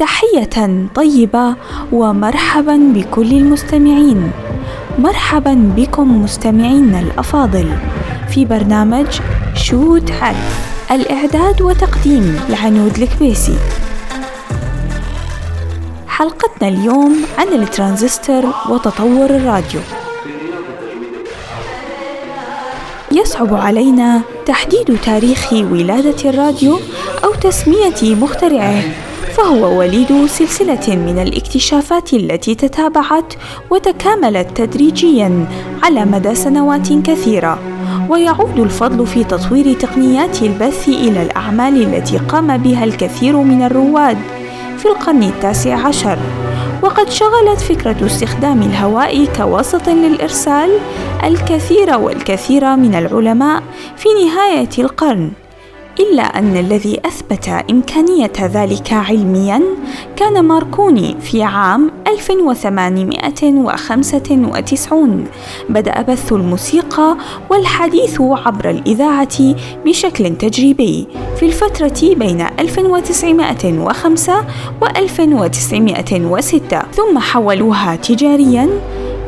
تحية طيبة ومرحبا بكل المستمعين. مرحبا بكم مستمعينا الأفاضل في برنامج شوت حد الإعداد وتقديم العنود الكبيسي. حلقتنا اليوم عن الترانزستور وتطور الراديو. يصعب علينا تحديد تاريخ ولادة الراديو أو تسمية مخترعه فهو وليد سلسلة من الاكتشافات التي تتابعت وتكاملت تدريجيا على مدى سنوات كثيرة. ويعود الفضل في تطوير تقنيات البث إلى الأعمال التي قام بها الكثير من الرواد في القرن التاسع عشر. وقد شغلت فكرة استخدام الهواء كوسط للإرسال الكثير والكثير من العلماء في نهاية القرن. إلا أن الذي أثبت إمكانية ذلك علمياً كان ماركوني في عام 1895 بدأ بث الموسيقى والحديث عبر الإذاعة بشكل تجريبي في الفترة بين 1905 و 1906 ثم حولوها تجارياً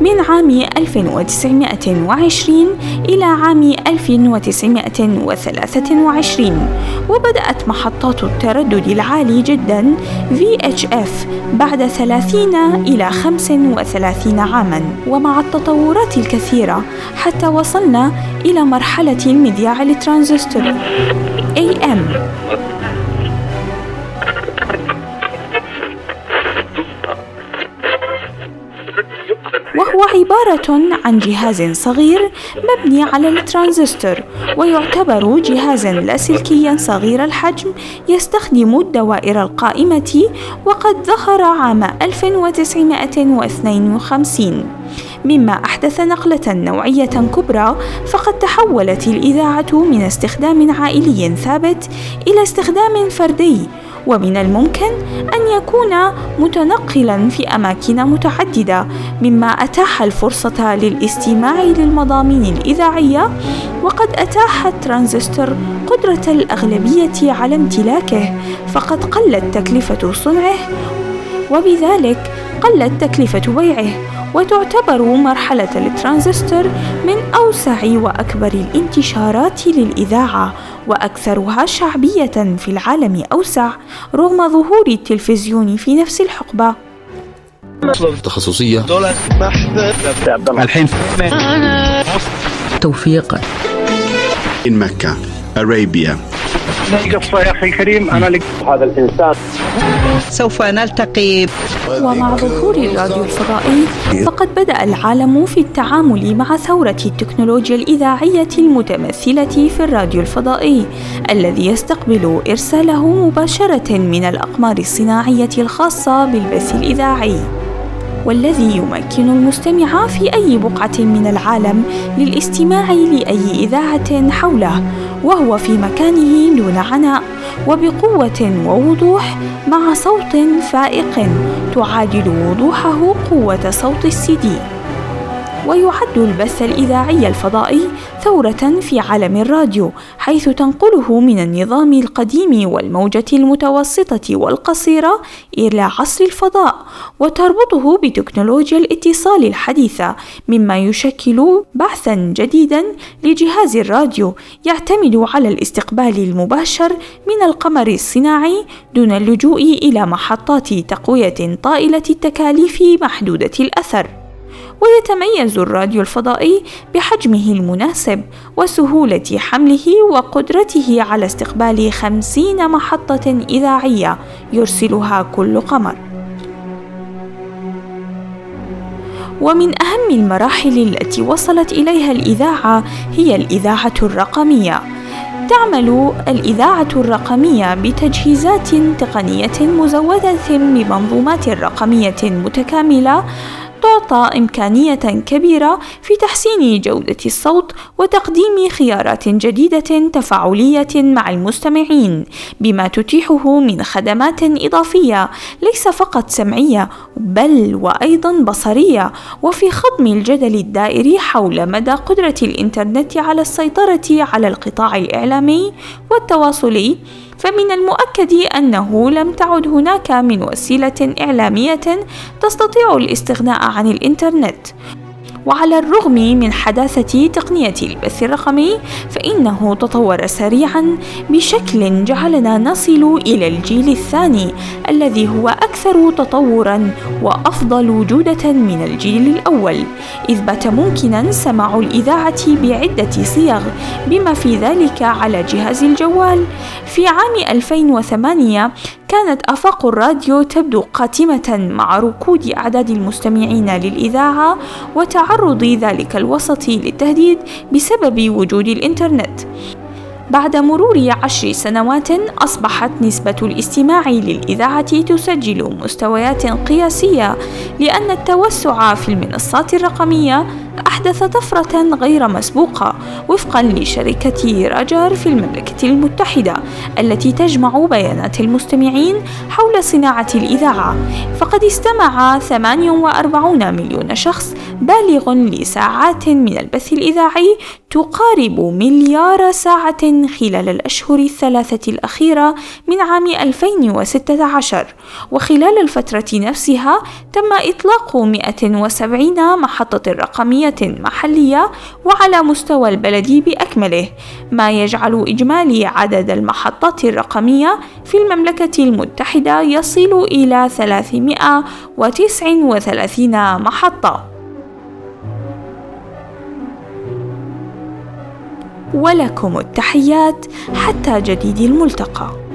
من عام 1920 إلى عام 1923 وبدأت محطات التردد العالي جدا VHF بعد 30 إلى 35 عاما. ومع التطورات الكثيرة حتى وصلنا إلى مرحلة المذياع الترانزستور AM عبارة عن جهاز صغير مبني على الترانزستور ويعتبر جهازا لاسلكيا صغير الحجم يستخدم الدوائر القائمة وقد ظهر عام 1952 مما أحدث نقلة نوعية كبرى فقد تحولت الإذاعة من استخدام عائلي ثابت إلى استخدام فردي ومن الممكن أن يكون متنقلا في أماكن متعددة مما أتاح الفرصة للاستماع للمضامين الإذاعية وقد أتاح الترانزستور قدرة الأغلبية على امتلاكه فقد قلت تكلفة صنعه وبذلك قلت تكلفة بيعه وتعتبر مرحلة الترانزستور من أوسع وأكبر الانتشارات للإذاعة وأكثرها شعبية في العالم أوسع رغم ظهور التلفزيون في نفس الحقبة. تخصصية. الحين. توفيق. مكة أرابيا. قصة يا أخي الكريم. أنا لك هذا الإنسان. سوف نلتقي. ومع ظهور الراديو الفضائي فقد بدأ العالم في التعامل مع ثورة التكنولوجيا الإذاعية المتمثلة في الراديو الفضائي الذي يستقبل إرساله مباشرة من الأقمار الصناعية الخاصة بالبث الإذاعي والذي يمكن المستمع في أي بقعة من العالم للاستماع لأي إذاعة حوله. وهو في مكانه دون عناء وبقوة ووضوح مع صوت فائق تعادل وضوحه قوة صوت السي دي ويعد البث الإذاعي الفضائي ثورة في عالم الراديو حيث تنقله من النظام القديم والموجة المتوسطة والقصيرة إلى عصر الفضاء وتربطه بتكنولوجيا الاتصال الحديثة مما يشكل بعثا جديدا لجهاز الراديو يعتمد على الاستقبال المباشر من القمر الصناعي دون اللجوء إلى محطات تقوية طائلة التكاليف محدودة الأثر. ويتميز الراديو الفضائي بحجمه المناسب وسهولة حمله وقدرته على استقبال خمسين محطة إذاعية يرسلها كل قمر. ومن أهم المراحل التي وصلت إليها الإذاعة هي الإذاعة الرقمية. تعمل الإذاعة الرقمية بتجهيزات تقنية مزودة بمنظومات رقمية متكاملة تعطى إمكانية كبيرة في تحسين جودة الصوت وتقديم خيارات جديدة تفاعلية مع المستمعين بما تتيحه من خدمات إضافية ليس فقط سمعية بل وأيضا بصرية وفي خضم الجدل الدائري حول مدى قدرة الإنترنت على السيطرة على القطاع الإعلامي والتواصلي فمن المؤكد أنه لم تعد هناك من وسيلة إعلامية تستطيع الاستغناء عن الإنترنت. وعلى الرغم من حداثة تقنية البث الرقمي فإنه تطور سريعا بشكل جعلنا نصل إلى الجيل الثاني الذي هو أكثر تطورا وأفضل جودة من الجيل الأول. إذ بات ممكنا سماع الإذاعة بعدة صيغ بما في ذلك على جهاز الجوال. في عام 2008 كانت آفاق الراديو تبدو قاتمة مع ركود أعداد المستمعين للإذاعة وتعرض ذلك الوسط للتهديد بسبب وجود الإنترنت. بعد مرور عشر سنوات أصبحت نسبة الاستماع للإذاعة تسجل مستويات قياسية لأن التوسع في المنصات الرقمية أحدث طفرة غير مسبوقة وفقا لشركة راجر في المملكة المتحدة التي تجمع بيانات المستمعين حول صناعة الإذاعة. فقد استمع 48 مليون شخص بالغ لساعات من البث الإذاعي تقارب مليار ساعة خلال الأشهر الثلاثة الأخيرة من عام 2016 وخلال الفترة نفسها تم إطلاق 170 محطة رقمية محلية وعلى مستوى البلد بأكمله ما يجعل إجمالي عدد المحطات الرقمية في المملكة المتحدة يصل إلى 339 محطة. ولكم التحيات حتى جديد الملتقى.